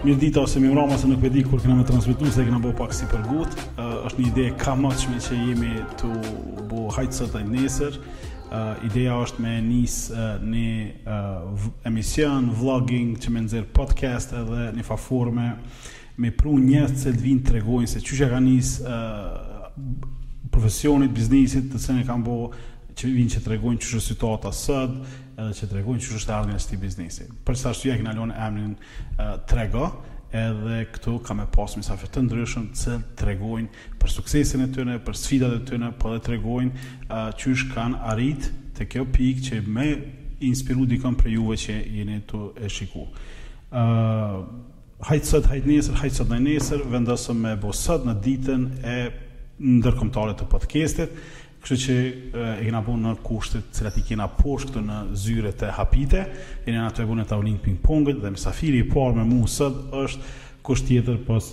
Mirë dita ose mirë mrama se nuk e di kur kena me transmitu se kena bo pak si për ngut uh, është një ide e kamotshme që jemi tu bo hajt sot e nesër uh, Ideja është me nis uh, një uh, emision, vlogging që me nxjerr podcast edhe njëfarë forme uh, me pru njerëz që vinë tregojnë se qysh e kanë nis profesionin, biznesin të cilën e kanë bo që vinë që tregojnë qysh është situata sot, edhe që tregojnë qysh është ardhmja e këtij biznesi. Për qat arsye e kena lënë emrin Trego, edhe këtu ka me pas mysafir të ndryshëm që tregojnë për suksesin e tyre, për sfidat e tyre, po dhe tregojnë uh, qysh kanë arrit te kjo pikë që me inspiru dikën prej juve që jeni tu e shiku. Uh, Hajt sot hajt nesër hajt sot hajt nesër vendosëm me e bo sot në ditën e ndërkombëtare të podcastit kështu që e kena bo në kushtet cilat i kena poshtë këtu në zyre të Hapit e kena bo në tavolinë ping pongut dhe mysafiri i parë me mu sot është kush tjetër pos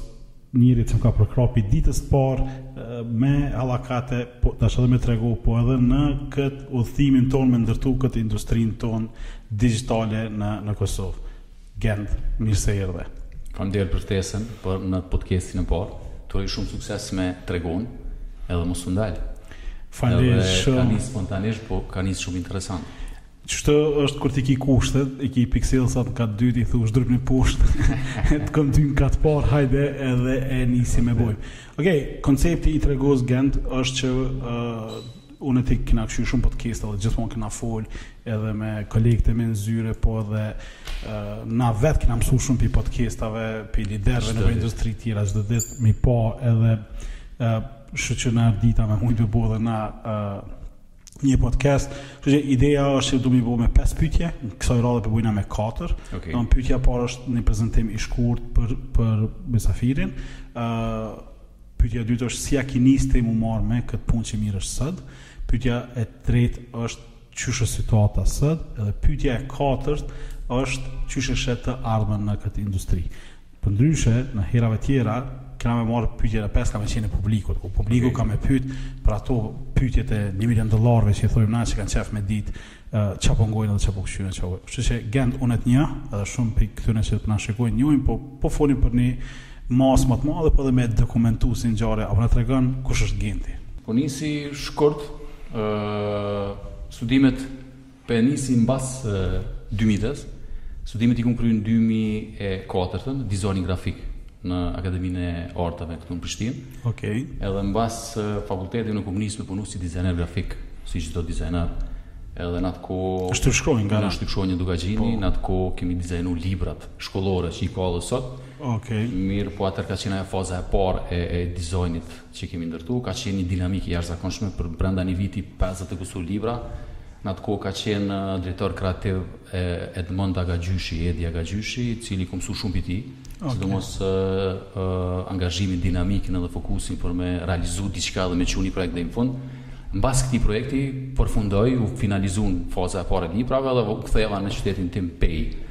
njëri që më ka përkrah pi ditës të parë me halakate po, tash edhe me tregu po edhe në këtë udhëtimin tonë me ndërtu këtë industrinë tonë digitale në, në Kosovë Gent, mirë se erdhe. Faleminderit për ftesën, për në podcastin e parë. Të uroj shumë sukses me Tregon, edhe mos u ndal. Faleminderit shumë. Ka nis spontanisht, po ka nis shumë interesant. Qashtu është kur ti ki kushtet, i ki pikselësat në katë dytë, i thu zhdryp në poshtë, e të kom ty në katë parë, hajde edhe e nisim e bojmë. Okej, okay, koncepti i Tregos Gent është që uh, Unë e ti kena kqyr shumë podcasta dhe gjithmonë kena folë edhe me kolegët e mi në zyre, po edhe na vetë kena mësu shumë pi podcastave, pi liderve në industri tjera, çdo ditë mi pa edhe shë që na erdh ideja me mujtë me bo dhe na një podcast. Kështu që ideja është që du mi bo nga 5 pyetje, kësaj radhe po bëjna me 4. Okay. Domethënë pyetja e parë është një prezantim i shkurt për për mysafirin. ë uh, Pyetja e dytë është si ja ki nis ti mu marr me këtë punë që mirresh sot? Pyetja e tretë është qysh është situata sot? Edhe pyetja e katërt është qysh e sheh të ardhmen në këtë industri? Përndryshe, herave tjera, kena me marrë pyetjen e pesë ka me qenë e publikut, ku po publiku ka me pyet për ato pyetjet e një milion dollarëve që i thojmë na që kanë qejf me ditë Çka po ngojnë dhe çka po kqyrin çka po... Kështu që Gent unë të njoh, edhe shumë pi këtyne që po na shikojnë të njojnë, po, po folim për një masë më të madhe, po dhe me e dokumentu si ngjarje, a po na tregon kush është Genti. Po e nisi shkurt, uh, studimet po e nisi mbas uh, 2000-ës, studimet i kom kryu në 2004-ën, dizajnin grafik, në Akademinë e Arteve këtu në Prishtinë. Okej. Okay. Edhe mbas fakultetit kom nis me punu si dizajner grafik, si çdo dizajner. Edhe në atë kohë... Shtypshkronjën e... Shtypshkronjën Dukagjini, po. në atë kohë kemi dizajnu librat shkollore që i ka edhe sot. Okej. Okay. Mirëpo atëherë ka qenë ajo faza e parë e, e dizajnit që kemi ndërtu, ka qenë një dinamikë e jashtëzakonshme për brenda një viti pesëdhjetë e kusur libra. Në atë kohë ka qenë drejtor kreativ Edmond Agagjyshi, Edi Agagjyshi, i cili kom mësu shumë prej tij, okay. sidomos uh, angazhimin, dinamikën edhe fokusin për me realizu diçka dhe me çu ni projekt deri në fund. Mbas këtij projekti, përfundoi, u finalizun faza e parë e librave dhe u ktheva në qytetin tim Pejë.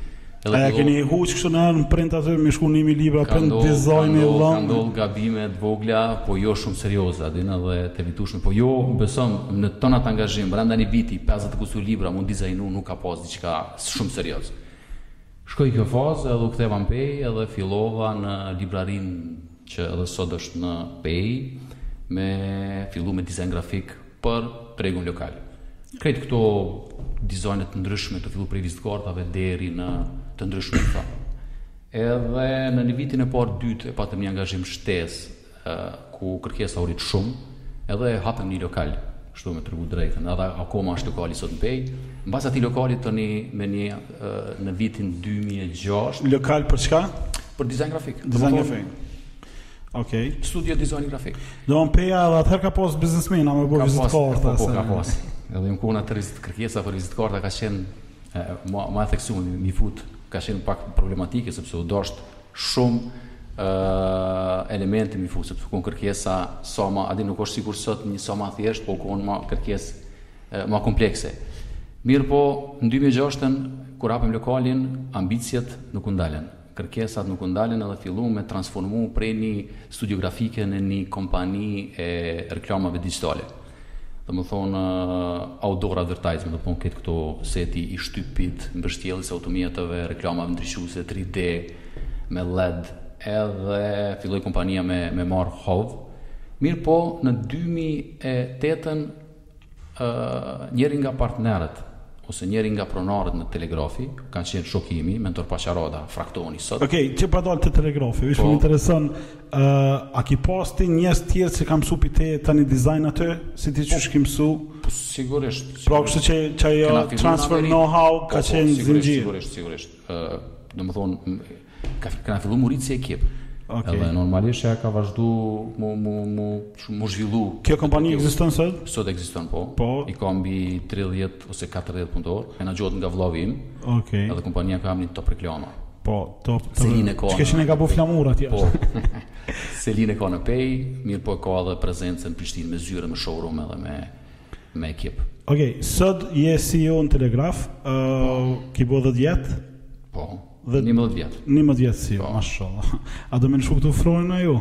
Edhe a keni huq kështu në në print aty me shku ni mijë libra print dizajni i lëmë. Kanë ndodhë gabime të vogla, po jo shumë serioze, a din edhe të evitushme. Po jo, besom, në tanë atë angazhim, brenda një viti, 50 e kusur libra, m'u dizajnu, nuk ka pas diçka shumë serioze. Shkoi kjo fazë edhe u ktheva në Pejë edhe fillova në librarinë që edhe sot është në Pejë, me fillu me dizajn grafik për tregun lokal. Krejt këto dizajne të ndryshme tu fillu prej vizitkartave deri në të ndryshme të thamë. Edhe në një vitin e parë dytë e patëm një angazhim shtesë ku kërkesa u rrit shumë. Edhe e hapëm një lokal, kështu me tregu drejtën, edhe akoma është lokali sot në Pejë. Mbas atij lokali tani domethënë në vitin 2006. Lokal për çka? Për dizajn grafik. Dizajn grafik. Okej. Okay. Studio dizajn grafik. Domethënë Peja edhe atëherë ka pas biznesmena me bo vizitkarta. Po, po, ka pas. Edhe u kon atëherë kërkesa për vizitkarta, ka qenë, ma, ma e theksu, m'i fut, ka qenë pak problematike, sepse u dashtë Shumë elemente m'i fut se u kon kërkesa sa ma, a di nuk është sikur sot një sa ma thjesht, po u kon ma kërkesë ma komplekse. Mirëpo, në 2006-ën, kur hapëm lokalin, ambiciet nuk u ndalën. Kërkesat nuk u ndalën edhe fillu me transformu prej një studio grafike në një kompani e reklamave dixhitale. domethonë uh, outdoor advertisement, domethonë këtë këto seti i shtypit, mbështjelljes së automjeteve, reklamave ndriçuese, 3D, me LED, edhe filloi kompania me, me marrë hov, mirëpo në 2008-ën uh, njëri nga partnerët, ose njëri nga pronarët në Telegrafi, ka qenë shoki im, Mentor Paçarada, Fraktoni sot. Okej, okay, që pa dalë te Telegrafi, veç po më intereson Uh, a ki pas ti njerëz tjerë që kanë mësu pi teje tani dizajn aty, si ti qysh ki mësu? Po, sigurisht. Pra kështu që që ajo transfer know-how po, ka po, qenë zinxhir? Sigurisht, sigurisht, sigurisht. Uh, domethonë, ka, ka fillu m'u rrit si ekip. Okay. Edhe normalisht e ka vazhdu m'u, m'u, m'u, m'u zhvillu. Kjo kompani ekziston sot? Sot ekziston, po. Po. I ka mbi 30 ose 40 punëtorë, menaxhohet nga vllavi im. Okej. Okay. Edhe kompania ka emrin Top Reklama. Po, Top Top. Selin e ka. Çka ka bu flamur atje. Po. Selin e ka në Pejë, mirëpo ka edhe prezencën në Prishtinë me zyrë, me showroom edhe me me ekip. Okej, okay, sot je CEO në Telegrafi, ë uh, po. ki bo 10 vjet? Po. Dhe 11 vjet. 11 vjet si, po. mashallah. A do me shku te Ufroni, a jo?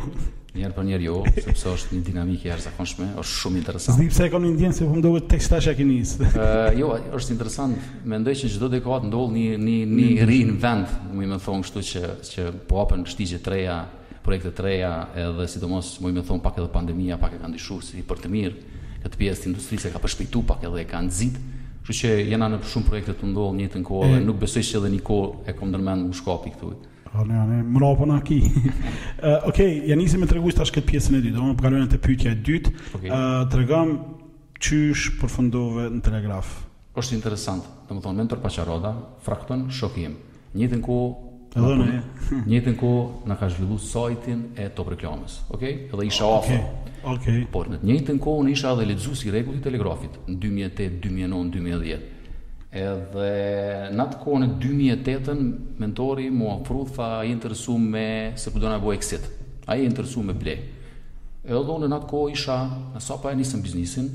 Njëherë për njëherë jo, sepse është një dinamikë e jashtëzakonshme, është shumë interesant. S'di pse e kam ndjenjën se po më duket tek tash e ki nis. Ë jo, është interesant. Mendoj që çdo dekadë ndodh një një një reinvent, muj me thonë kështu që që po hapen shtigje të reja, projekte të reja edhe sidomos muj me thonë pak edhe pandemia pak e ka ndryshu si për të mirë këtë pjesë të industrisë e ka përshpejtu pak edhe e ka nxit kështu që jena në shumë projekte tu ndodh njëjtën kohë edhe nuk besoj se edhe një kohë e kom ndërmend me shku pi këtu Ani, ani, mrapa na ki. uh, ok, ja nisi me tregu tash këtë pjesën e dytë, po kalojmë te pytja e dytë. Okay. Uh, tregom qysh përfundove në telegraf. Është interesant, domethënë Mentor Paçarada, Frakton, shoki im. Në njëjtën kohë Edhe në në njëjtën kohë na ka zhvilluar sajtin e Top Reklamës. Okej? Okay? Edhe isha afër. Okej. Okay. Okay. Por në të njëjtën kohë unë isha edhe lexues i rregullt i Telegrafit në 2008, 2009, 2010. Edhe në atë kohë në 2008-ën Mentori m'u afru tha je i interesu me se po dona bo exit. A je i interesu me ble. Edhe unë në atë kohë isha, sapo e nisëm biznesin,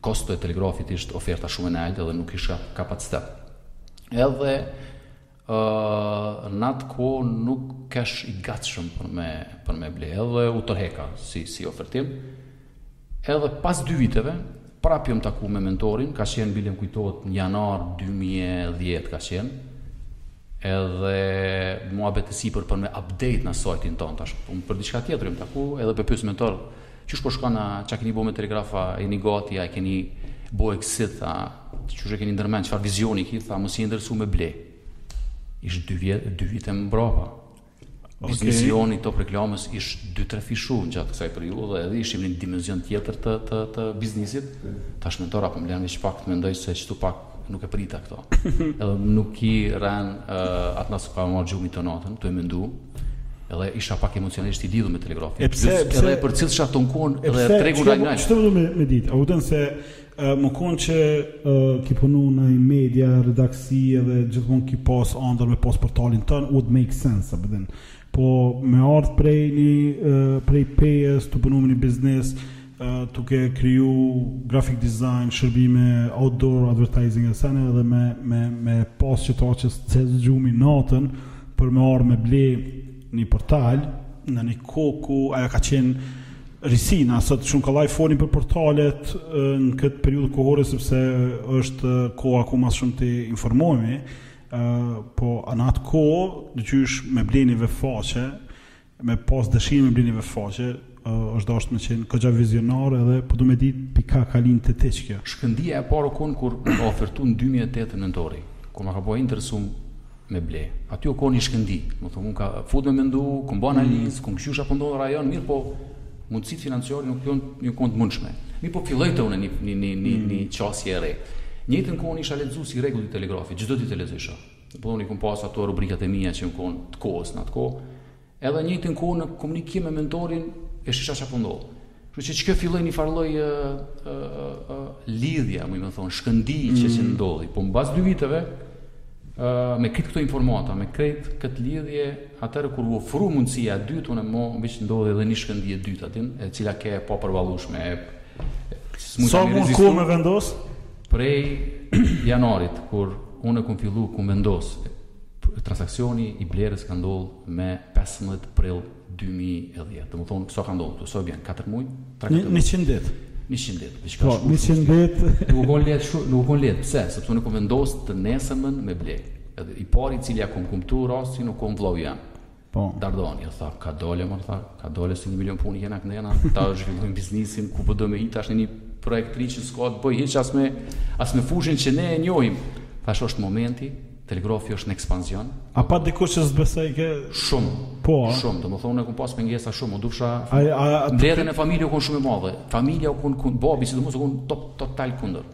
Kosto e Telegrafit ishte oferta shumë e naltë dhe nuk kisha kapacitet. Edhe në atë kohë nuk kesh i gatshëm për me për me ble. Edhe u tërheka si si ofertim. Edhe pas dy viteve prapë jam taku me Mentorin, ka qenë bile më kujtohet në janar 2010 ka qenë. edhe muhabet e sipër për me update-u sajtin tonë tash. Unë për diçka tjetër jam taku edhe po e pys Mentor, Qysh po shkon a çka keni bo me Telegraf, a jeni gati, a keni bo exit, a qysh e keni ndërmend, çfarë vizioni keni, tha mos je i interesu me ble. Ish dy vjet, dy vite më brapa. Biznesi jonë i top reklamës ish 2-3 fishu gjatë kësaj periudhe edhe ishim në një dimension tjetër të të të biznesit. Thashë Mentor a po m'len veç pak të mendoj se kështu pak nuk e prita këto. Edhe nuk të rrej uh, atë natë s'ka marr gjumi tonë natën, tu e mendu. Edhe isha pak emocionalisht i lidhur me telegrafin. E pse, pse edhe e përcillsha tonë kohën edhe tregun online. Çfarë do, me e ditë? A u se Me konë që ki punu n'naj media, redaksi edhe gjithmonë ki pas andër me pas portalin tond, would make sense, a pe din. Po me ardhë prej një, prej Pejës, tu punu me një biznes, tuke kriju graphic design, shërbime, outdoor advertising e sene, edhe me, me, me pas qat afsh që s't'zë gjumi natën, për me ardhë me ble Një portal në një kohë ku ajo ka qenë risina, sot shumë kollaj folin për portalet në këtë periudhë kohore sepse është koha ku më së shumti informohemi, po në atë kohë, dyqysh me ble ni veb faqe, me pas dëshirë me ble ni veb faqe, është dashtë me qenë koxha vizionar edhe po du me ditë pi kah ka lind te ti kjo. Shkëndija e parë u konë kur më ka ofertu në 2008 Mentori, kur më ka bo interesum me ble. Aty u konë ni shkëndi, domethënë, më ka fut me mendu, kum bo analizë, kum kqyr çka po ndodh n'rajon, mirëpo mundësitë financiare nuk jonë konë të mundshme. Mirëpo filloi te unë një, një, një, një, një mm. qasje e re. Njëjtën kohë isha lexues i rregullt i Telegrafit, çdo ditë e lexojsha. Po unë i kum pas ato rubrikat e mia që u konë të kohës në atë kohë, Edhe njëjtën kohë në komunikim me Mentorin e shisha çka po ndodh. Kështu që që kjo filloi një farë lloj uh, uh, uh, lidhja, muj me thonë, shkëndi që mm. që ndodhi. Po mbas dy viteve, uh, me krejt këto informata, me krejt këtë lidhje, atëherë kur u ofru mundësia e dytë, unë e mo, veç ndodhi edhe një shkëndi e dytë atin, e cila ke e papërballushme. Sa mund kur me vendosë? Prej janarit, kur unë e kum fillu, kum vendosë, Transaksioni i blerjes ka ndodhur me pesëmbëdhjetë prill dy mijë e dhjetë. Domethënë, çfarë ka ndodhur këtu? Sa vjen? Katër muaj? Tre katër muaj? Njëqind ditë. Njëqind ditë. Diçka po, shumë. Po, njëqind ditë. Nuk u kon lehtë, shumë, nuk u kon lehtë. Pse? Sepse unë kam vendosur të nesërmën me ble. Edhe i pari i cili ia kam kumtuar rastin, u kon vllau jem. Po. Dardan, jo tha, kadale, more tha, kadale se një milion punë i kena këndena, tash zhvillojmë biznesin, ku po do me hi tash një projekt t'ri që s'ka të bëjë, hiç as me, as me fushën që ne e njohim. Thash është momenti, Telegrafi është në ekspansion. A pat dikush që s'besoi ke... Shumë, po, shumë, domethonë kum pas pengesa shumë, u dusha... Mbledhen e familje u konë shumë e madhe, familja u konë, babi sidomos u konë top, total kundër.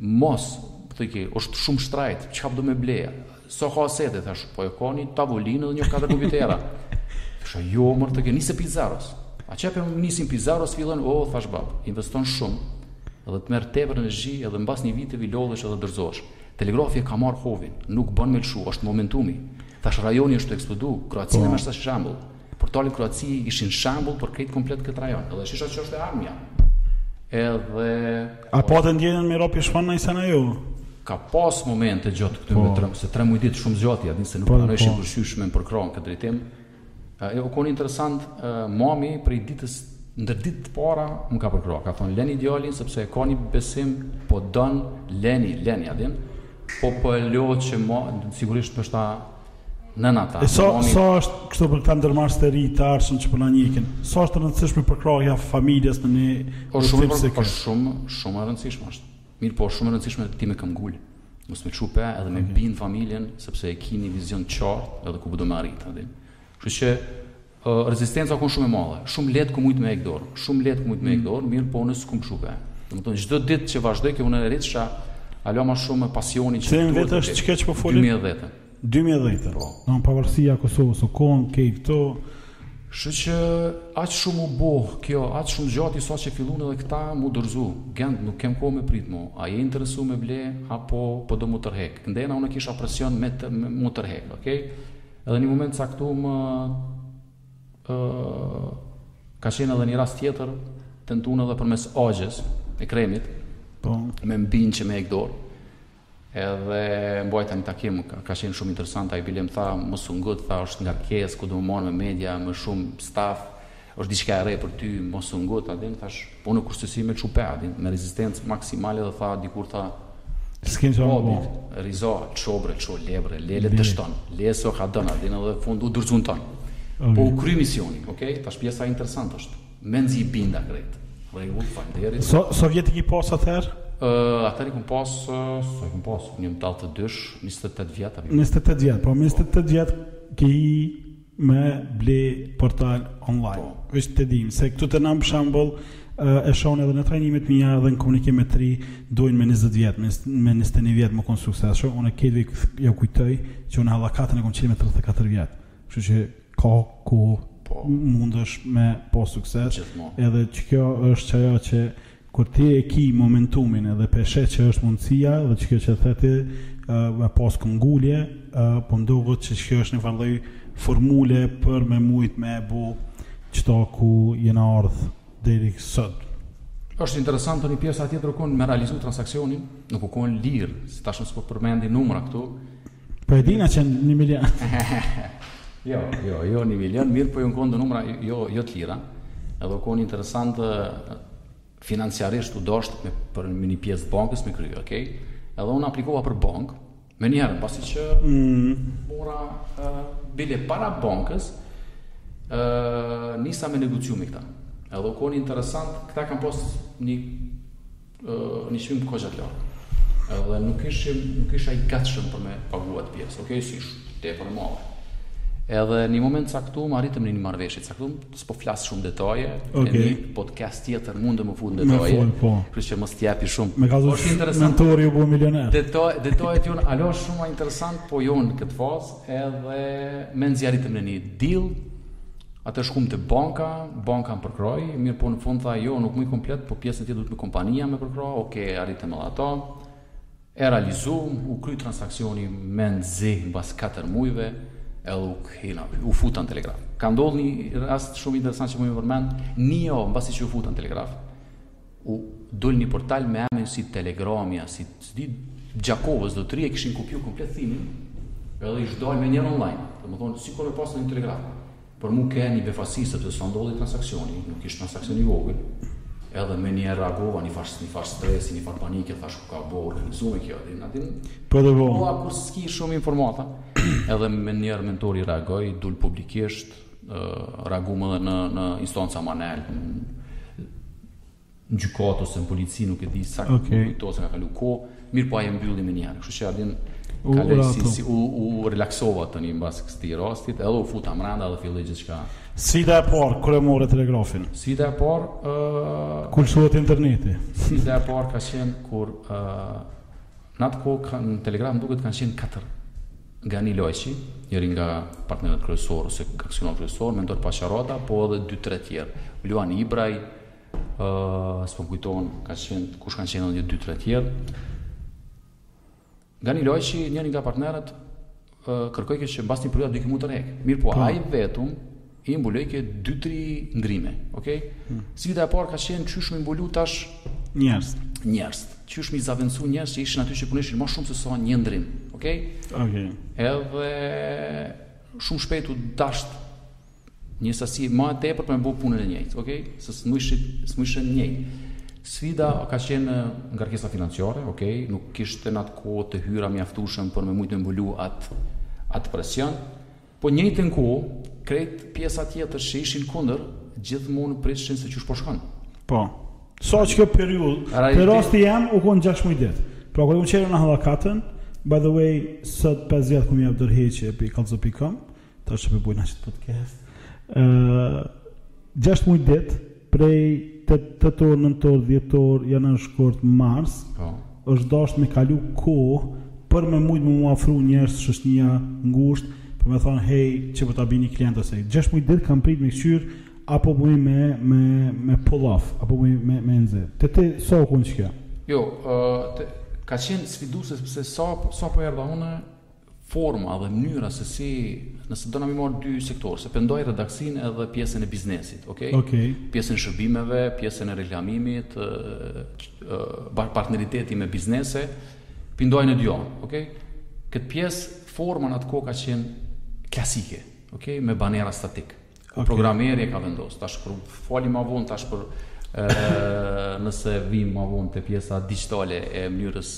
Mos, thojke, është shumë shtrajt, çka po do me ble, a? Sa ka asete, thash, po e ka një tavolinë edhe nja katër kompjutera. Tha, jo, more thojke, nise pi zeros. A që për me nisë pi zeros, fillon, o, thash bab, investon shumë, edhe të merr tepër energji, edhe mbas një viti vi lodhesh edhe dorëzohesh. Telegrafi e ka marrë hovin, nuk bën me lëshu, është momentumi. Thash, rajoni është tu eksplodu, Kroacinë po. merrsha shambull. Portalet n'Kroaci ishin shembull për krejt komplet këtë rajon, edhe shisha që është e ardhmja. Edhe A pate ndjenjën me ra pishman najsen a jo? Ka pas momente gjatë këtu po. me trem, se tre muaj ditë shumë zgjati, a din se nuk po, kanë ishin po. kërkush me m'përkrah këtë drejtim. E u kon interesant mami prej ditës ndër ditë të para më ka përkrah, ka thonë leni djalin sepse e ka një besim, po don leni, leni a din. Po po e që ma, sigurisht është ta Nëna ta. E sa sa është kështu për këta ndërmarrës të rinj të ardhshëm që po na ndjekin? Sa është e rëndësishme përkrahja familjes në një po shumë për, po shumë shumë e rëndësishme është. Mirëpo shumë e rëndësishme ti me këmbëngul. Mos me çu pe edhe me bind familjen sepse e kini vizion të qartë edhe ku po do me mrri ti. Kështu që Rezistenca u kon shumë e madhe. Shumë lehtë kum mujt me hek dorë. Shumë lehtë kum mujt me hek mm. dorë, mirëpo unë s'kum çu pe. Domethënë çdo ditë që vazhdojke unë rritsha ala më shumë pasionin që duhet. Vetë është çka që po folim. 2010. 2010. Po. Në pavarësia e Kosovës u kon ke këto. Kshtu që aqë shumë u boh kjo, aqë shumë gjati sa që fillun edhe këta m'u dorzu, gend nuk kem kohë me prit mo, a je interesu me ble, apo po do m'u tërhek. Domethënë unë kisha presion me, të, me m'u tërhek, okej? Okay? Edhe në një moment caktum ë ka qenë edhe një rast tjetër tentuar edhe përmes axhës Ekremit. Po. Me m'bind që me hek dorë. Edhe mbajta një takim, ka, ka qenë shumë interesant, ai bile m'tha, mos u ngut, tha, është ngarkesë, ki me u marrë me media, më shumë staff, Është diçka e re për ty, mos u ngut, a din, thash, po n'kurrsesi me çu pe, a din, me rezistencë maksimale dhe tha, dikur tha, S'ke ça me bo. Riza, ço bre, ço, le bre, le, le t'dështon, le s'o ka dënë, a din, edhe dhe fund u dorzun t'tanë. Po u kry misioni, okej, okay? tash pjesa interesant është, mezi i binda krejt. N'rregull, faleminderit. So, so vjet i ke pas atëherë? Uh, atëherë i kom pas, uh, so i kom pas, nji m'dal të dysh, 28 vjetë. 28 vjetë, po 28 vjetë ke hi me ble portal online. Po. Veç të dim, se këtu te na për shembull, e shoh edhe në trajnimet mija edhe në komunikim me t'ri, dojnë me 20 vjetë, me 21 vjetë me konë t'suksesshëm, unë këtë jau kujtoj që unë Hallakatën e kom çel me 34 vjetë, kështu që ka ku po. mundësh me bo sukses, edhe qikjo është qajo që Kur ti e ki momentumin edhe p'e sheh që është mundësia dhe qikjo që the ti me pas këmbëngulje, po m'doket që qikjo është një farë lloj formule për me mujt me e bo qita ku jena ardhë deri sot. Është interesant tani pjesa tjetër u kon me realizu transaksionin. Nuk u kon lirë, se tash nuk s'po përmendi numra këtu. Po e dina që një milion. jo, jo, jo një milion, mirëpo jon konë do numra jo, jo të lira. Edhe u konë interesant financiarisht u dosht me, për një pjesë bankës me kry, okej? Okay? Edhe unë aplikova për bankë, Menjëherë, pasi që mm. mora uh, bile para bankës, uh, nisa me negociu me këta. Edhe u kon interesant, këta kanë pas një, uh, një çmim goxha të lartë. Edhe nuk ishim, nuk isha i gatshëm për me pagu at pjesë, okej, okay? se ish tepër e madhe. Edhe në një moment caktum, arritëm në një marrëveshje t'caktume, S'po flas shumë detaje, okay. në një podcast tjetër mun me u fut në detaje. Me fund po. Kështu që mos t'japi shumë. Më ka thënë është interesant. Mentori u bë milioner. Detaj detajet janë hala shumë më interesant, po jo në këtë fazë, edhe menzi arritëm në një deal. Atëherë shkum te banka, banka më përkrahi, mirëpo në fund tha jo, nuk muj komplet, po pjesën tjetër duhet me kompania me përkrah. Okej, okay, arritëm edhe ato. E realizum, u kry transaksioni menzi mbas katër mujve edhe u kthina, u futa në Telegraf. Ka ndodhur një rast shumë interesant që muj me përmend, një javë mbasi që u futa në Telegraf, u dol një portal me emrin si Telegrami, a s'di, i Gjakovës, do të ri e kishin kopju komplet theme-in, edhe ish dal menjëherë online, domethonë, sikur me pasë një Telegraf. Për mu ke një befasi sepse sa ndodhi transaksioni, nuk ishte transaksion i vogël, edhe menjëherë reagova një farë një farë stresi, një farë panike, thash koka bo e organizume kjo, dhe në atin, po dhe bo, po kur s'ki shumë informata, edhe menjëherë Mentori reagoi, dul publikisht, reagum edhe në, në instanca ma nelt, gjykatë ose në polici, nuk e di sa okay. nuk kujtohet se ka kalu kohë, mirëpo ai e mbylli menjëherë, kështu që adin u, kaloi, si, si, u, u relaksova tani mbas këtij rastit, edhe u futa mranda dhe filloi gjithçka. Sfida e parë, kur e more Telegrafin? Sfida e parë... Uh, Kur u shua interneti? Sfida e parë ka qenë kur... Uh, në atë kohë në Telegraf duket kanë qenë katër, Gani Lajqi, njëri nga partnerët kryesor ose aksionar kryesor, Mentor Paçarada, po edhe dy tre tjerë. Luan Ibraj, Uh, S'po m'kujtohen ka qenë, kush kanë qenë një dy tre tjerë. Gani Lajqi, njëri nga partnerët, uh, kërkojke që mbas një periode dojke me u tërhek. Mirëpo, po. ai vetëm i mbulojke dy tri ndrime, okej? Okay? Hmm. Sfida e parë ka qenë qysh me mbulu tash... Njerëz. Njerëz. Qysh me i zavendësu njerëz që ishin aty që punishin ma shumë se sa një ndrim, okej? Okay? Okej. Okay. Edhe shumë shpejt u dashtë një sasi më tepër për me bërë punën e njëjtë, ok? Se s'mujshin, s'mujshin njëjtë. Sfida ka qenë ngarkesa financiare, ok? Nuk kishte në atë kohë të hyra mjaftueshëm për me mujtë me mbulu atë atë presion. Po njëjtën kohë, krejt pjesa tjetër që ishin kundër, gjithmonë pritshin se qysh po shkon. Po. Saqë kjo periudhë, për rastin tem, u konë 6 muj ditë. Pra, kur unë qërë në Hallakatën, by the way, sot 5 vjet, kur m'jap dorëheqje po i kallëzoj për i këmë, Tash e bojna qët podcast. Uh, 6 muj ditë, prej tetor, nëntor, dhjetor, janar, shkurt, mars, po. është dasht me kalu kohë, për me mujtë me m'u afru njerëz që ishna ngusht, për me thonë, hej, qe po ta bi një klient ose, 6 muj ditë kam prit me këqyrë, a po muj me, me, me pull off, a po muj me, me nëzë. Të te, sa so, u kon kjo? Jo, uh, te, ka qenë sfiduese sa, sapo erdha unë, forma dhe mënyra se si nëse dona mi marr dy sektorë, se pe ndaj redaksinë edhe pjesën e biznesit, ok? Ok. Pjesën e shërbimeve, pjesën e reklamimit, bar partneriteti me biznese, pi ndaj në dy anë, ok? Këtë pjesë forma në atë kohë ka qenë klasike, ok? Me banera statikë. Okay. Programeri e ka vendos tash kur folim më vonë tash për nëse vim më vonë te pjesa digjitale e mënyrës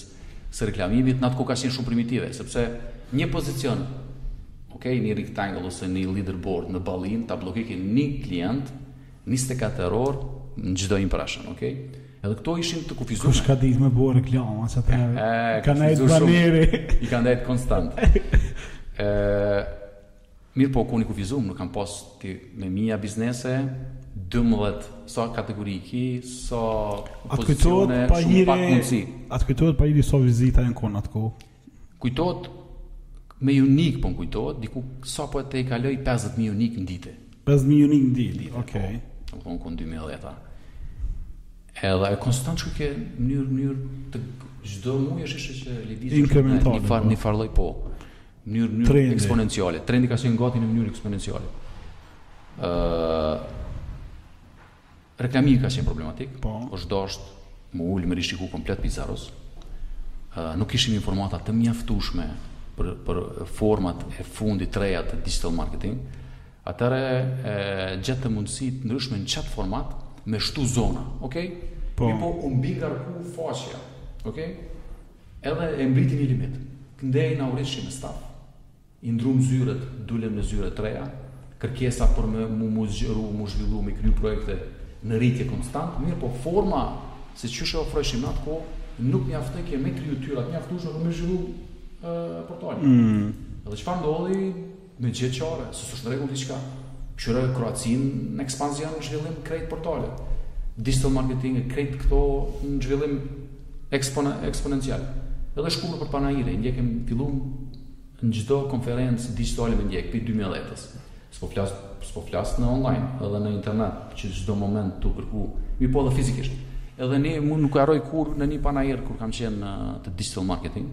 së reklamimit, në atë kohë ka qenë shumë primitive, sepse një pozicion, ok, një rectangle ose një leaderboard në ballinë, ta bllokojke një klient, 24 orë në çdo impression, ok? Edhe këto ishin të kufizume. Kush ka ditë me bërë reklama, që të neve? Ka nejtë baneri. I ka nejtë konstant. Mirëpo u kon i kufizum nuk kam pas ti me mija biznese dymbëdhjetë sa kategori ki sa pozicione ki shumë pak mundësi A të kujtohet pak a shumë sa vizita janë kon atë kohë? Kujtohet me unik po më kujtohet diku sa po e tejkalon 50000 unik në ditë 50000 unik në ditë okay po u kon 2010 Edhe e konstant që ke mënyrë, mënyrë çdo muj është ishte që lëvizë një farë, një po. farë loj po. Mënyrë, mënyrë Trendi. eksponenciale. Trendi ka qenë gati në mënyrë eksponenciale. Ë Reklamimi ka qenë problematik, po. osht dasht me u ulë më rishiku komplet pizzaros. Ë nuk kishim informata të mjaftueshme për për format e fundit të reja të digital marketing. Atëherë gjetëm mundësi të ndryshme në qatë format me shtu zona, okej? Okay? Po. Mirëpo u mbingarku faqja, okej? Okay? Edhe e mbriti një limit. Këndej na u rritshim me staf. I ndrum zyret, dulem në zyre të reja, kërkesa për me mu mu zgjeru, mu zhvillu, mi kriju projekte në rritje konstant, mirëpo forma se qysh e ofrojshim në atë kohë, nuk mjaftojke me kriju t'hyra të mjaftueshme për me zhvillu portalin. Dhe çfarë ndodhi? Me gjet çare, se s'është në rregull diçka. Kqyr Kroacinë në ekspansion, në zhvillim krejt portalet. Digital marketing krejt këto në zhvillim ekspon eksponencial. Edhe shkum nëpër panaire, ndjekim fillum në çdo konferencë digjitale me ndjek prej 2010-s. S'po flas, s'po flas në online, edhe në internet, që çdo moment tu kërku, mirëpo edhe fizikisht. Edhe ne, unë nuk harroj kur në një panair kur kam qenë në digital marketing,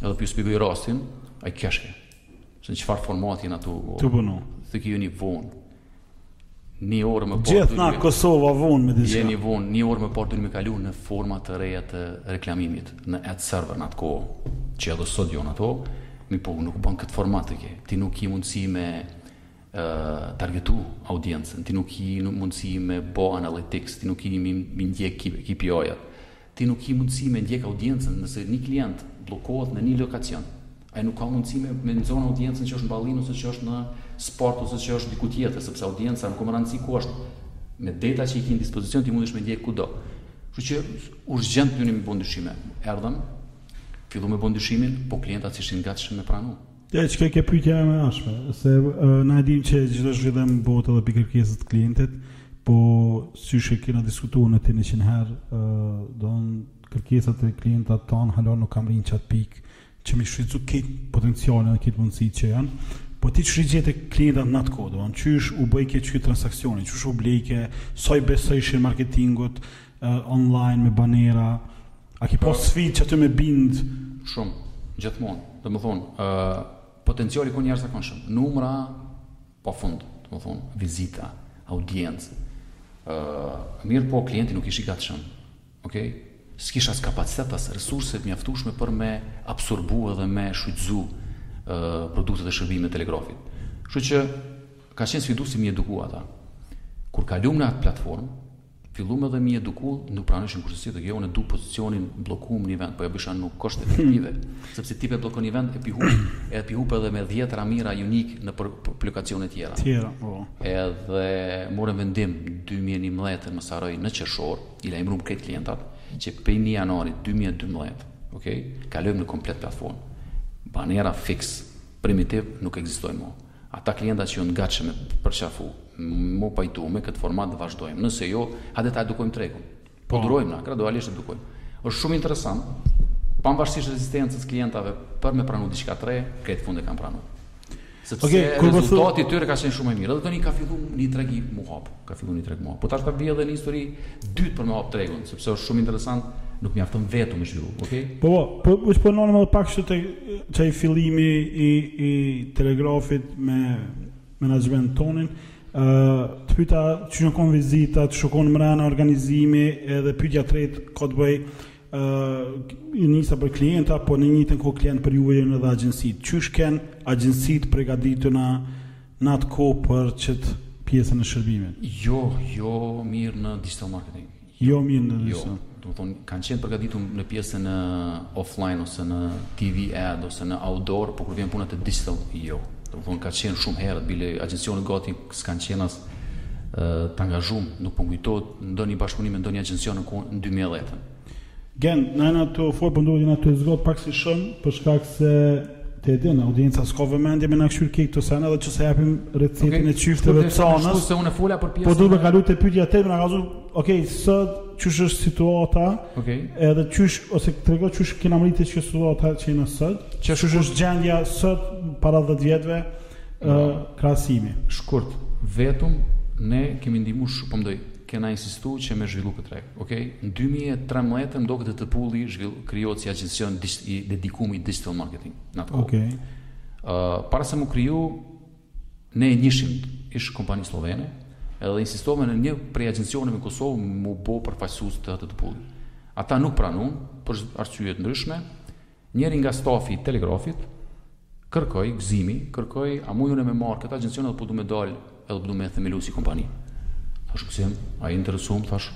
edhe po ju shpjegoj rastin, ai keshke. Se në çfarë format jena tu punu? Tu punu. Thojke ju jeni vonë. Një orë më parë... Gjithë na Kosova vonë me diska. Jeni vonë, një orë më parë duhet me kalu në format të reja të reklamimit, në ad server në atë kohë, që edhe sot jonë ato, mirëpo nuk ban këtë format që ke. Ti nuk ki mundësi me targetu audiencën, ti nuk ki mundësi me bo analytics, ti nuk ki mi, mi ndjek KPI-at. Ti nuk ki mundësi me ndjek audiencën nëse ni klient bllokohet në ni lokacion. Ai nuk ka mundësi me me nxon audiencën që është në ballinë ose që është në sport ose që është diku tjetër, sepse audienca nuk ka më rëndësi ku është. Me data që i ki në dispozicion ti mundesh me ndjek kudo. Kështu që urgjent duhni me bo ndryshime. Erdhëm, filluam me bo ndryshimin, po klientat s'ishin të gatshëm me pranu. Ja, që ke pytja e ardhshme, se uh, na e dim që gjithë është gjithë në botë dhe pi kërkesës të klientit, po siç e kena diskutu na njëqind herë, uh, do në kërkesat e klientave tanë, hala nuk kan mrri n'qat pikë, që me shfrytëzu këtë potencialin dhe këtë mundësi që janë, po ti qysh i gjete klientat në atë kohë, qysh u bëjke qeky transaksioni, qysh u blejke, sa i besojshin marketingut, uh, online, me banera, A ki pas sfidë qata me bind? Shumë, gjithmonë. Domethënë, uh, potenciali ka qenë i jashtëzakonshëm. Numra, pa fund, domethënë, vizita, audiencë. Uh, mirëpo, klienti nuk ishi i gatshëm. Okay? S'kish as kapacitet, as resurse t' mjaftushme për me absorbu edhe me shfrytëzu uh, produktet e shërbimet e Telegrafit. Kështu që, ka qenë sfidë si m'i eduku ata. Kur kalum në atë platformë, Fillum edhe m'i eduku, nuk pranojshin kurrsesi edhe jo unë e du pozicionin bllokum n'një vend, po ja bojsha nuk është efektive, sepse ti pe bllokon një vend e pi hup, edhe pi hup edhe me dhjetëra mijëra unik nëpër lokacione tjera. Tjera, po. Edhe morëm vendim 2011 mos harroj në qershor, i lajmëruam krejt klientat që prej 1 janari 2012, okay, kalojmë në komplet platformë. Banera fix, primitiv nuk ekzistojnë më. Ata klienta që janë të gatshëm me përqafu, m'u pajtu me këtë format vazhdojmë. Nëse jo, hajde ta edukojmë tregun. Po, po. durojmë na, gradualisht edukojmë. Është shumë interesant, pavarësisht rezistencës klientave për me pranu diçka t're, krejt n'fund e kanë pranuar. Sepse okay, rezultati i tyre ka qenë shumë i mirë. Edhe tani ka filluar një tregi m'u hapë. Ka filluar një treg m'u hap. Po tash ta bëj edhe një histori t'dytë për me hap tregun, sepse është shumë interesant, nuk mjafton vetëm me zhvillu, okay? Po, po, po është po ndonë edhe pak kështu tek qaj fillimi i i Telegrafit me menaxhment tonin. Ë, uh, të pyeta qysh u kon vizitat, qysh u kon mrena organizimi, edhe pyetja e tretë ka të bëj ju nisa për klienta, po në njëtën kohë klient për juve jon edhe agjensitë. Qysh ken agjensitë t'pregadituna në atë kohë për qëtë pjesën e shërbimit? Jo, jo mirë në digital marketing. Jo, jo mirë në jo, digital. Jo, domethënë, kanë qenë përgatitur në pjesën në offline ose në TV ad ose në outdoor, po kur vjen puna te digital, jo. Domethënë, ka qenë shumë herët, bile agjensionet gati S'kanë qenë as të angazhuar, nuk po më kujtohet ndonjë bashkëpunim me ndonjë agjencion në kohën në dy mijë e dhjetë. Gent, na jena të fortë, po ndoshta jena të zgjat pak si shumë, për shkak se Te e din, audienca s'ka vëmendje me na kqyr krejt këto sene edhe që s'e japim recetën okay. e qyfteve sonë. Se unë fola për pjesë. Po duhet me kalu te pytja, me na kallzu, ok, sot qysh është situata, okay. edhe qysh, ose trego qysh kena mrri te situata që jena sot, qysh është gjendja sot para dhjetë vjetëve, ë krahasimi. Shkurt, vetëm ne kemi ndihmu shumë, po mendoj, kena insistu që me zhvillu këtë treg. Ok, në 2013 më doket Httpool-i zhvill, krijohet si agjencion i dedikum i digital marketing. Në atë Ok. Uh, para se m'u kriju, ne e njëshim ish kompani slovene, edhe insistove në një prej agjencioneve në Kosovë mu bo përfaqësus të Httpool-it. Ata nuk pranun, për arsye të ndryshme, Njëri nga stafi i Telegrafit kërkoi, Gëzimi, kërkoi, a muj unë me marrë këtë agjencion edhe po du me dalë edhe po du me themelu si kompani. Thash Gëzim, a je i interesum, thash,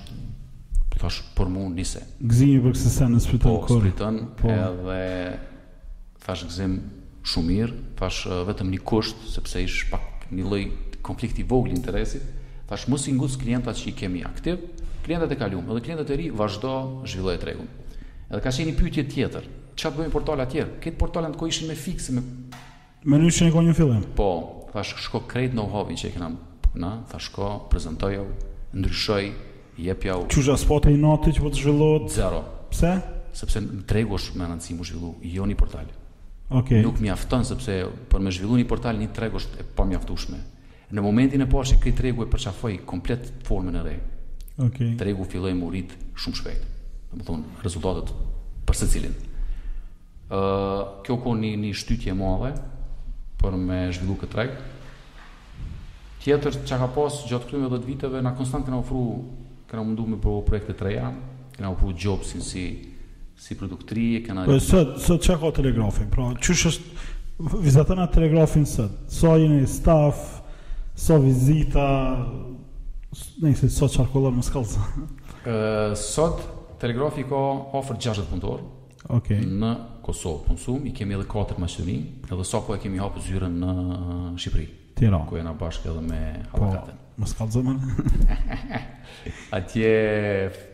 thash po mu nise. Gëzimi për kësi sene sprinton kret. Po, sprinton, po. edhe thash Gëzim shumë mirë, thash vetëm një kusht, sepse ish pak një lloj konflikti i vogël i interesit, thash mos i nguc klientat që i kemi aktiv, klientat e kalum, edhe klientat e ri vazhdo zhvilloje tregun. Edhe ka qenë një pyetje tjetër. Çka të bëjmë portalet atëherë? Këto portale n'at kohë ishin me fikse me Me nishin e ko një fillim. Po, thash shko krejt know-how-in që e kena na, thash shko, prezantojau, ndryshoj, jepjau. Qysh s'po të inatet që po të zhvillohet? Zero. Pse? Sepse tregu është me rëndësi mu zhvillu, jo një portal. Okay. Nuk mjafton, sepse për me zhvillu një portal një treg është e pamjaftushme. Në momentin e parë që krejt tregu e përqafoi komplet formën e re, okay. tregu filloi m'u rrit shumë shpejt. Domethonë, rezultatet për secilin. Uh, kjo ko një, një shtytje e madhe për me zhvillu këtë treg. Tjetër çka ka pas gjatë këtyne 10 viteve, na konstant kena ofru, kena mundu me provo projekte të reja, kena ofru Jobs-in si si produkt i ri. Okej. Po sot sot çka ka Telegrafi? Pra, qysh është, vizatona Telegrafin sot? Sa jeni staf? Sa vizita? Nëse sa qarkullon mos kallzo. Ë sot Telegrafi i ka afër 60 punëtor. Okej. Okay. Në Kosovë të punësum, i kemi edhe 4 në Maqedoni, edhe sapo e kemi hapë zyrën në Shqipëri. Tiranë. Ku jena bashkë edhe me po, avokatën. Po, mos kallzo më. Atje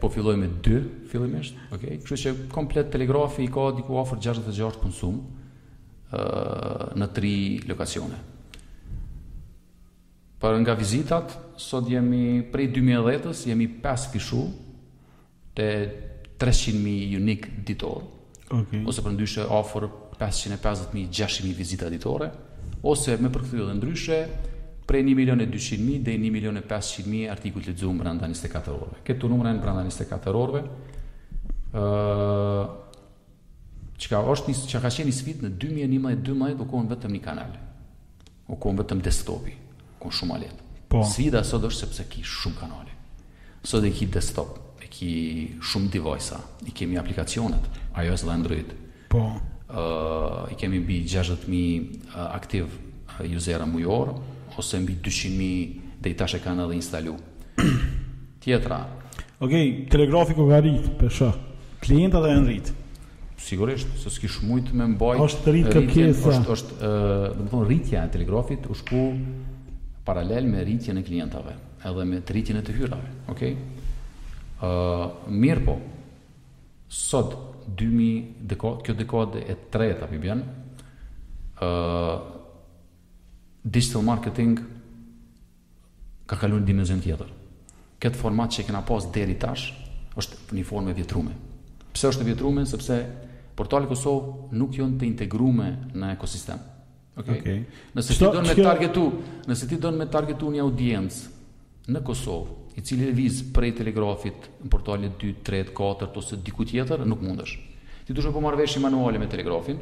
po fillojmë me dy, fillimisht, ok? Kështu që komplet telegrafi i ka diku afër 66 t'punsum në tri lokacione. Për nga vizitat, sot jemi prej 2010-ës, jemi 5-fishu, te 300.000 unique ditor, okay. ose përndryshe afër 550.000-600.000 vizita ditore, ose me përkthy edhe ndryshe, prej 1.200.000 deri 1.500.000 artikuj të lexum brenda 24 orëve. Këta numra janë brenda 24 orëve, çka është një çka ka qenë një sfidë në 2011-2012 u kon vetëm një kanal. U kon vetëm desktopi, u kon shumë ma lehtë. Po. Sfida sot është sepse ki shumë kanale. Sot e ki desktop, e ki shumë device-a, i kemi aplikacionet, iOS dhe Android. Po. Uh, I kemi mbi 60.000 uh, aktiv uh, usera mujor, ose mbi 200.000 deri tash e kanë edhe instalu. Tjetra. Ok, telegrafi ka rritë, për she. Klientat edhe janë rritë. Sigurisht, se s'kish mujt me mbajt... është rritë kërkesa. është, është, domethënë, rritja e telegrafit u shku paralel me rritjen e klientave, edhe me rritjen e të hyrave, ok? Uh, mirëpo, sot, 2000, deko, kjo dekade e tretë, a po i bjen, uh, digital marketing, Ka kalu në dimension tjetër. Këtë format që kena pas deri tash është një formë e vjetrume. Pse është e vjetrume? Sepse portalet në Kosovë nuk janë të integrume në ekosistem. Okej. Okay. Okay. Nëse ti don me targetu, nëse ti don me targetu një audiencë në Kosovë, i cili lëviz prej Telegrafit në portalin 2, 3, 4 ose diku tjetër, nuk mundesh. Ti duhet të bo marrëveshje manuale me Telegrafin,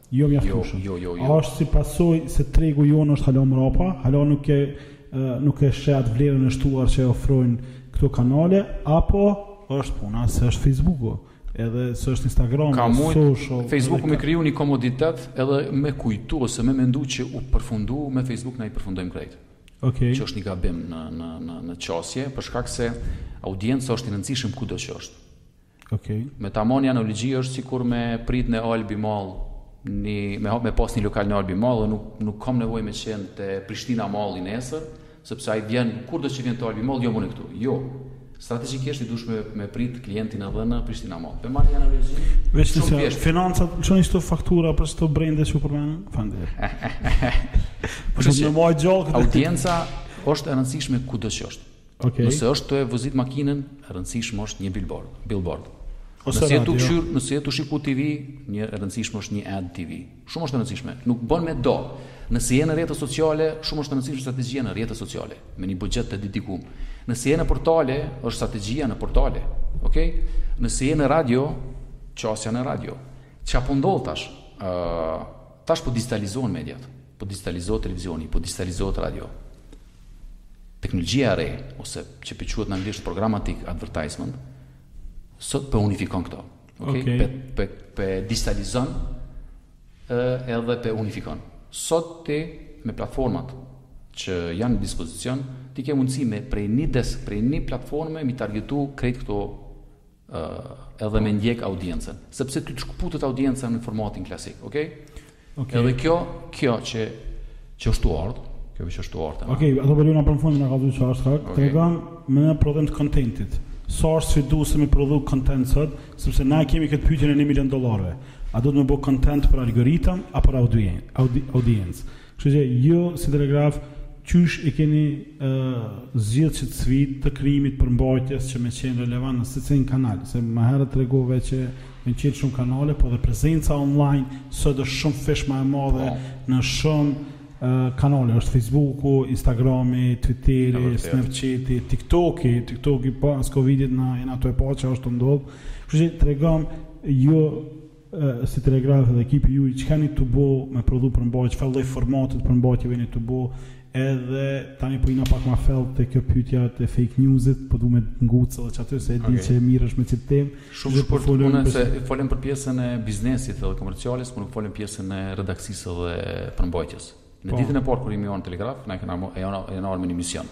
Jo mjaftueshëm. Jo, jo, jo, jo. A është si pasojë se tregu jonë është hala mrapa, hala nuk e nuk e sheh atë vlerën e shtuar që ofrojnë këto kanale apo është puna se është Facebooku? edhe së është Instagram, ka mujt, social... Facebooku me kriju një komoditet edhe me kujtu ose me mendu që u përfundu me Facebook na i përfundojmë krejt. Okay. Që është një gabim në, në, në, në qasje, për shkak se audienca është e rëndësishme kudo që është. Okej. Okay. Me ta bo një analogji është sikur me prit në Albi Mall, një me hap me pas një lokal në Albi Mall dhe nuk nuk kam nevojë me qenë te Prishtina Mall-i nesër, sepse ai vjen kurdo që vjen te Albi Mall, jam unë këtu. Jo. Strategjikisht i dush me, me prit klientin edhe në Prishtina Mall. Për me marrë analogji. Veç se si, financat çojani këto faktura për këto brende që përmend. Faleminderit. Por shumë më gjallë. Audienca është e rëndësishme kudo që është. Okay. Nëse është tu e vozit makinën, e rëndësishme është një billboard. billboard. Ose nëse je tu kshyr, nëse je tu shiku TV, një e rëndësishme është një ad TV. Shumë është e rëndësishme. Nuk bën me nda. Nëse je në rrjete sociale, shumë është e rëndësishme strategjia në rrjete sociale, me një buxhet të dedikuar. Nëse je në portale, është strategjia në portale. Okej? Okay? Nëse je në radio, qasja në radio. Çka po ndodh tash? Ë uh, tash po digitalizohen mediat, po digitalizohet televizioni, po digitalizohet radio. Teknologjia e re, ose që po quhet në anglisht programmatic advertisement, sot po unifikon këto. Okay? Okay. Po e, po e, po e digitalizon edhe po e unifikon. Sot ti me platformat që janë në dispozicion, ti ke mundësi me prej një desk, prej një platforme, me i targetu krejt këto edhe me ndjek audiencën, sepse ty të shkëputet audienca në formatin klasik, okay? Okay. Edhe kjo, kjo që që është tu ardh, kjo që është tu ardh. Okej, okay, ato bëri na përfund në kallë çfarë është hak. Okay. Tregom në prodhim të kontentit. Sa është sfiduese me prodhu kontent sot, sepse na kemi këtë pyetjen e 1 milion dollarëve. A do ti me bo kontent për algoritëm apo për audiencë? Audi, audiencë. Kështu që ju si telegraf qysh e keni zgjidhë qët sfidë të krijimit të përmbajtjes që me qenë relevant në secilin kanal, se më herët tregove që me qenë shumë kanale, po dhe prezenca online sot është shumëfish ma e madhe po. në shumë kanale, është Facebooku, Instagrami, Twitteri, Snapchati, TikToki, TikToki pas Covidit na jena tu e pa çka është tu ndodh. Kështu që tregom ju si telegraf edhe ekipi juj çka jeni tu bo me prodhu përmbajtje, çfarë lloj formati t'përmbajtjeve jeni tu bo, edhe tani po hina pak ma fell te kjo pytja te fake newsit, po du me nguc edhe qaty se e di okay. që e mirë është me qit temë. Shumë shkurt, po folim, për... se folim për pjesën e biznesit edhe komerciales, po nuk folim pjesën e redaksisë dhe përmbajtjes. Në po. ditën e parë kur e kemi bo telegraf, na e kena e ona e na me një mision.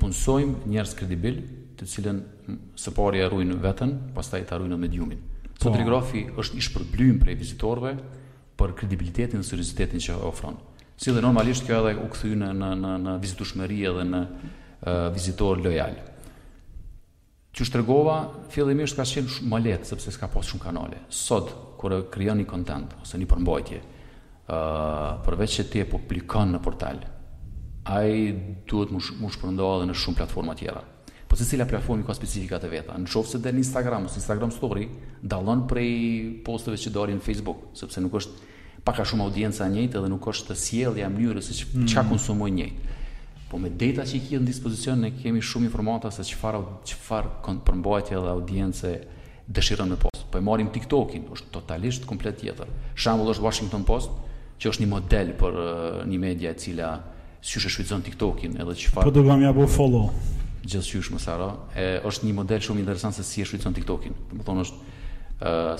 Punësojmë njerëz kredibil, të cilët së pari e ruajnë veten, pastaj ta ruajnë mediumin. Po. Sot telegrafi është i shpërblyer prej vizitorëve për kredibilitetin dhe seriozitetin që ofron. Si dhe normalisht kjo edhe u kthye në në në në vizitueshmëri edhe në uh, vizitor lojal. Qysh tregova, fillimisht ka qenë shumë më lehtë sepse s'ka pas shumë kanale. Sot kur e krijon një kontent ose një përmbajtje, ë përveç që ti e publikon në portal, ai duhet m'u m'u shpërnda edhe në shumë platforma tjera. Po secila platformë ka specifikat e veta. Në qoftë se del në Instagram ose Instagram Story, dallon prej posteve që dalin në Facebook, sepse nuk është Pak a shumë audienca e njëjtë dhe nuk është sjellja e mënyrës se çka konsumojnë e njëjtë. Po me data që i kemi në dispozicion ne kemi shumë informata se çfarë çfarë përmbajtje dhe audience dëshiron me pas. Po e marrim TikTokin, është totalisht komplet tjetër. Shembull është Washington Post, që është një model për një media e cila qysh e shfrytëzon TikTokin edhe çfarë Po do kam me ia bo follow. Gjithqysh më sara, e është një model shumë interesant se si e shfrytëzon TikTokin. Domethënë është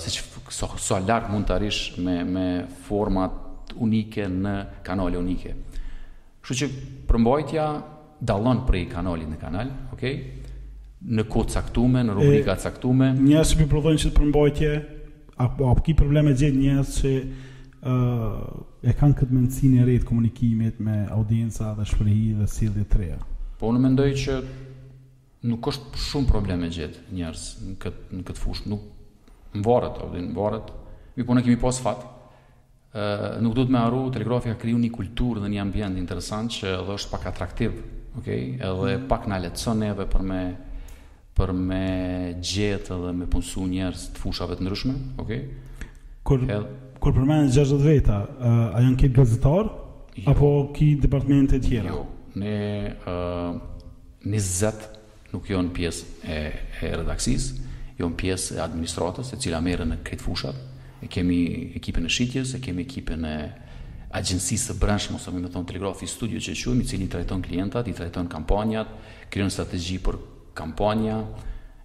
siç sa sa, sa larg mund të arrish me me format unike në kanale unike. Kështu që përmbajtja dallon prej kanalit në kanal, okay? Në kohë t'caktume, në rubrika t'caktume. Njerëz që provojnë qët përmbajtje, a po a po ki problem me gjet njerëz që ë uh, e kanë këtë mendësinë e re të komunikimit me audienca dhe shprehi dhe sjellje të reja. Po unë mendoj që Nuk është shumë problem me gjet njerëz në këtë në këtë fushë, nuk mvaret, a po din mvaret. Mirëpo ne kemi pas fat. Ë nuk duhet me harru telegrafi ka kriju një kulturë dhe një ambient interesant që edhe është pak atraktiv, okay? Edhe mm. pak na lehtëson neve për me për me gjetë dhe me punësu njerëz të fushave të ndryshme, okay? Kur edhe... kur përmend 60 veta, uh, a janë krejt gazetarë jo. apo ki departamente të tjera? Jo. Ne uh, njëzet nuk jon pjesë e e redaksisë, jon pjesë e administratës e cila merret me krejt fushat, e kemi ekipin e shitjes, e kemi ekipin e agjencisë së brendshme ose më mirë me thonë telegrafi studio që e quajmë, i cili i trajton klientat, i trajton kampanjat, krijon strategji për kampanja,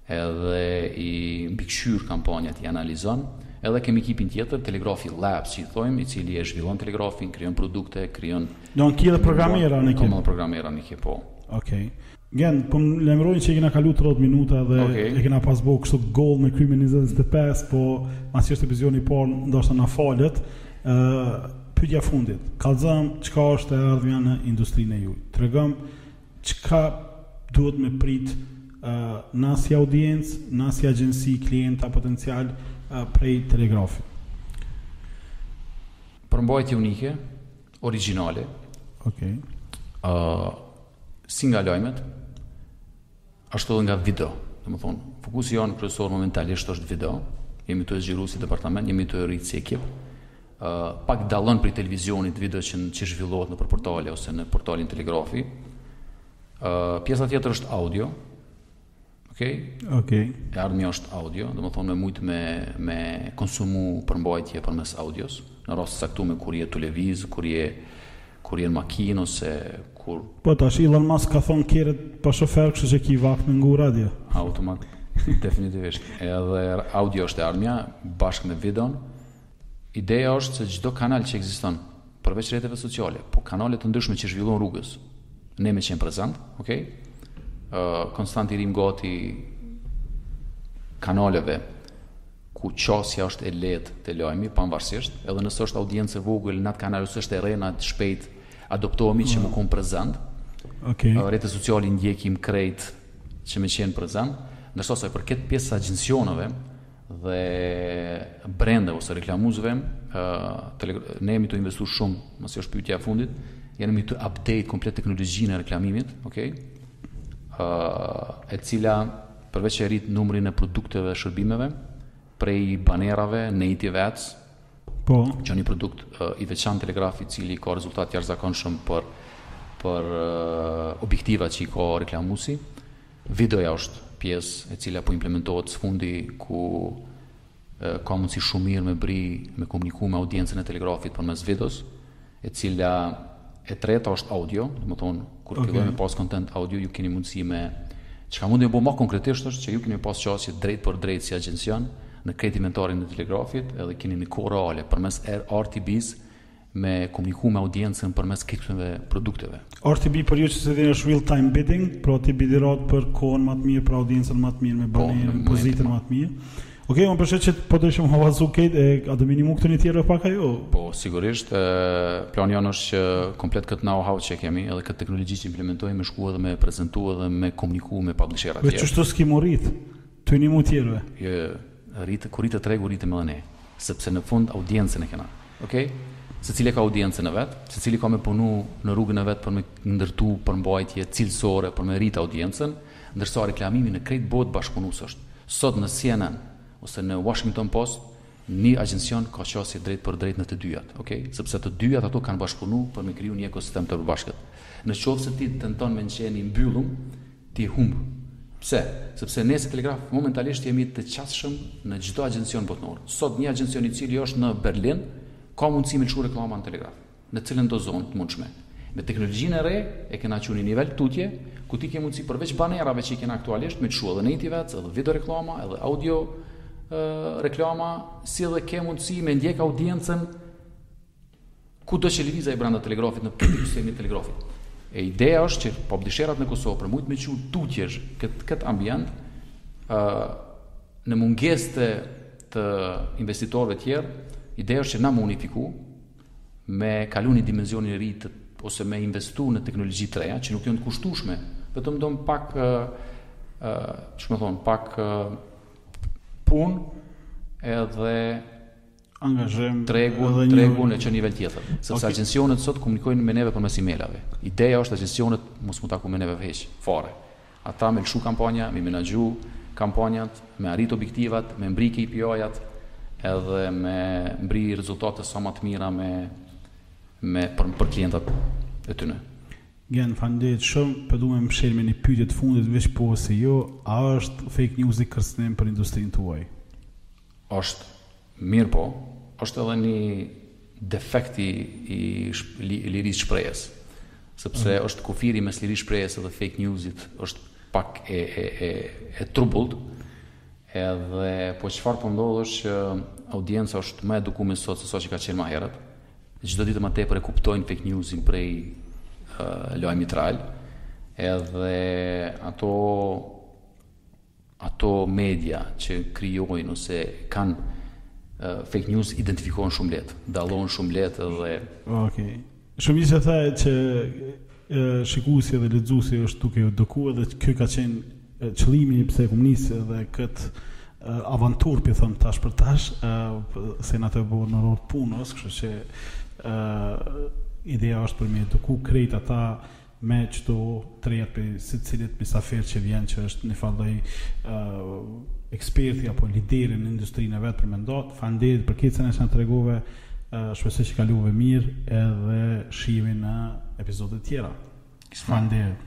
edhe i mbikëqyr kampanjat, i analizon, edhe kemi ekipin tjetër, telegrafi labs që i thojmë, i cili e zhvillon telegrafin, krijon produkte, krijon Domethonë ki edhe programera në ekip? Kam edhe programera në ekip, po. Okej. Gen, po më lemrojnë që i kena kalu 30 minuta dhe okay. i kena pas bo kështu gol me kry me 25, po masi është epizodi parë ndoshta na falet. Uh, pytja e fundit, kallzom çka është e ardhmja në industrinë e juj. Tregom çka duhet me prit uh, na si audiencë, na si agjensi, klienta, potencial uh, prej telegrafit. Përmbajtje unike, origjinale. Okej. Okay. Ë uh, si nga lajmet, ashtu edhe nga video. Domethënë, fokusi jonë kryesor momentalisht është video. Jemi tu e zgjeru si departament, jemi tu e rritë si ekip. Ë uh, pak dallon prej televizionit video që që zhvillohet nëpër portale ose në portalin Telegrafi. Ë uh, pjesa tjetër është audio. Okej? Okay? Okej. Okay. E ardhmja është audio, domethonë me mujtë me, me konsumu përmbajtje përmes audios, në raste të caktume kur je tu lëviz, kur je kur je në makinë ose kur... Po tash Elon Musk ka thonë kerret pa shofer, kështu që ki vakt me ngu radio. Automat, definitivisht. Edhe audio është e ardhmja, bashkë me videon, Ideja është që çdo kanal që ekziston, përveç rrjeteve sociale, po kanale të ndryshme që zhvillohen rrugës, ne me qenë prezant, okay? Uh, konstant i rrim gati kanaleve ku qasja është e lehtë te lajmi pavarësisht, edhe nëse është audiencë e vogël në atë kanal ose është e re, na shpejt adoptohemi që me kon prezant. Okej. Okay. Rrjetet sociale i ndjekim krejt që me qen prezant, ndërsa sa i përket pjesës së agjencioneve, dhe brende ose reklamusve ne jemi tu investu shumë masi është pytja e fundit jemi tu update komplet teknologjinë e reklamimit ok e cila përveç e rrit numrin e produkteve dhe shërbimeve prej banerave native ads po që ni produkt i veçan telegrafi i cili ka rezultat jashtëzakonshëm për objektiva që i ka reklamusi Videoja është pjesë e cila po implementohet sfundi ku ka mundësi shumë mirë me bri me komuniku me audiencën e Telegrafit përmes videos, e cila e treta është audio, domethonë kur fillojmë me pas content audio, ju keni mundësi me... Çka mundë me bo ma konkretisht është që ju keni me pas qasje drejtpërdrejt si agencion në krejt inventarin e Telegrafit edhe keni ni kohë reale përmes RTB-s me komuniku me audiencën përmes këtyre produkteve. RTB për ju që s'e dini është real time bidding, pra ti bidiron për kohën më të mirë, për audiencën më të mirë, me po, banerin, po, pozitën më të mirë. Ok, unë përshet që po të shumë hovazu krejt, e a t'i ndihmu këta tjerët pak a jo? Po, sigurisht, e, plani jonë është që komplet këtë know-how që kemi, edhe këtë teknologi që implementojmë, me shku edhe me prezentu edhe me komuniku me publishera tjerë. Veç që ashtu s'ki mu rrit? Tu i nimu tjerëve. Jo, rritet kur rritet tregu rritem edhe ne sepse në fund audiencën e kena ok secili e ka audiencën e vet secili ka me punu në rrugën e vet për me ndërtu përmbajtje cilësore për me rrit audiencën ndërsa reklamimi në krejt botë bashkëpunus është sot në cnn ose në washington post Një agjencion ka qasje drejtpërdrejt në të dyjat, ok? Sepse të dyjat ato kanë bashkëpunu për me kriju një ekosistem të përbashkët. Në qoftë se ti tenton me qenë i mbyllum, ti humb. Pse? Sepse ne si Telegraf momentalisht jemi të qasshëm në çdo agjencion botnor. Sot një agjencion i cili është në Berlin ka mundësi me lëshu reklama në Telegraf. në cilëndo zonë të mundshme. Me teknologjinë e re e kena çu në një nivel tutje, ku ti ke mundësi përveç banerave që i kena aktualisht, me lshu edhe native ads, edhe video reklama, edhe audio reklama, si edhe ke mundësi me ndjek audiencën kudo që lëviz ai brenda telegrafit nëpër ekosistemin e telegrafit. E ideja është që publisherat në Kosovë për me mujtë me çu tutje këtë, këtë ambient, në mungesë të, të investitorve tjerë, ideja është që na me unifiku, me kalu ni dimenzionin e ri të ose me investu në teknologji të reja që nuk janë të kushtueshme, vetëm don pak ë ë qysh me thonë, pak ë punë edhe angazhim tregu edhe një tregun e çon nivel tjetër, sepse agjencionet sot komunikojnë me neve përmes emailave. Ideja është agjencionet mos mund ta komunikojnë me neve heç fare. Ata me lshu kampanja, me i menaxhu kampanjat, me arrit objektivat, me mbri KPI-jat edhe me mbri rezultate sa ma të mira me me për për klientat e tyne. Gen, faleminderit shumë, po duam me mshelë me një pyetje të fundit, veç po ose jo, a është fake news-i kërcënim për industrinë tuaj? Është, mirëpo është edhe një defekt i i lirisë shprehjes. Sepse mm. është kufiri mes lirisë shprehjes dhe fake news-it është pak e e e e trubullt. Edhe po çfarë po ndodh është që audienca është më e edukume sot se sa që ka qenë ma herët. Çdo ditë ma tepër e kuptojnë fake news-in prej uh, lajmit real. Edhe ato Ato media që krijojnë ose kanë fake news identifikohen shumë lehtë, dallohen shumë lehtë edhe Okej. Shumë mirë e the që shikuesi edhe lexuesi është duke u eduku edhe kjo ka qenë qëllimi pse e kemi nisë edhe këtë avanturë p'i thom tash për tash, se hala s'u bo në rrot punës, kështu që ideja është për me eduku krejt ata me qëto tema prej secilit mysafir që vjen që është një farë lloj eksperti apo lideri në industrinë e vet për me nda. Faleminderit për kohën edhe sa që na tregove. Shpresoj që kaluve mirë edhe shihemi në episodet tjera. Faleminderit.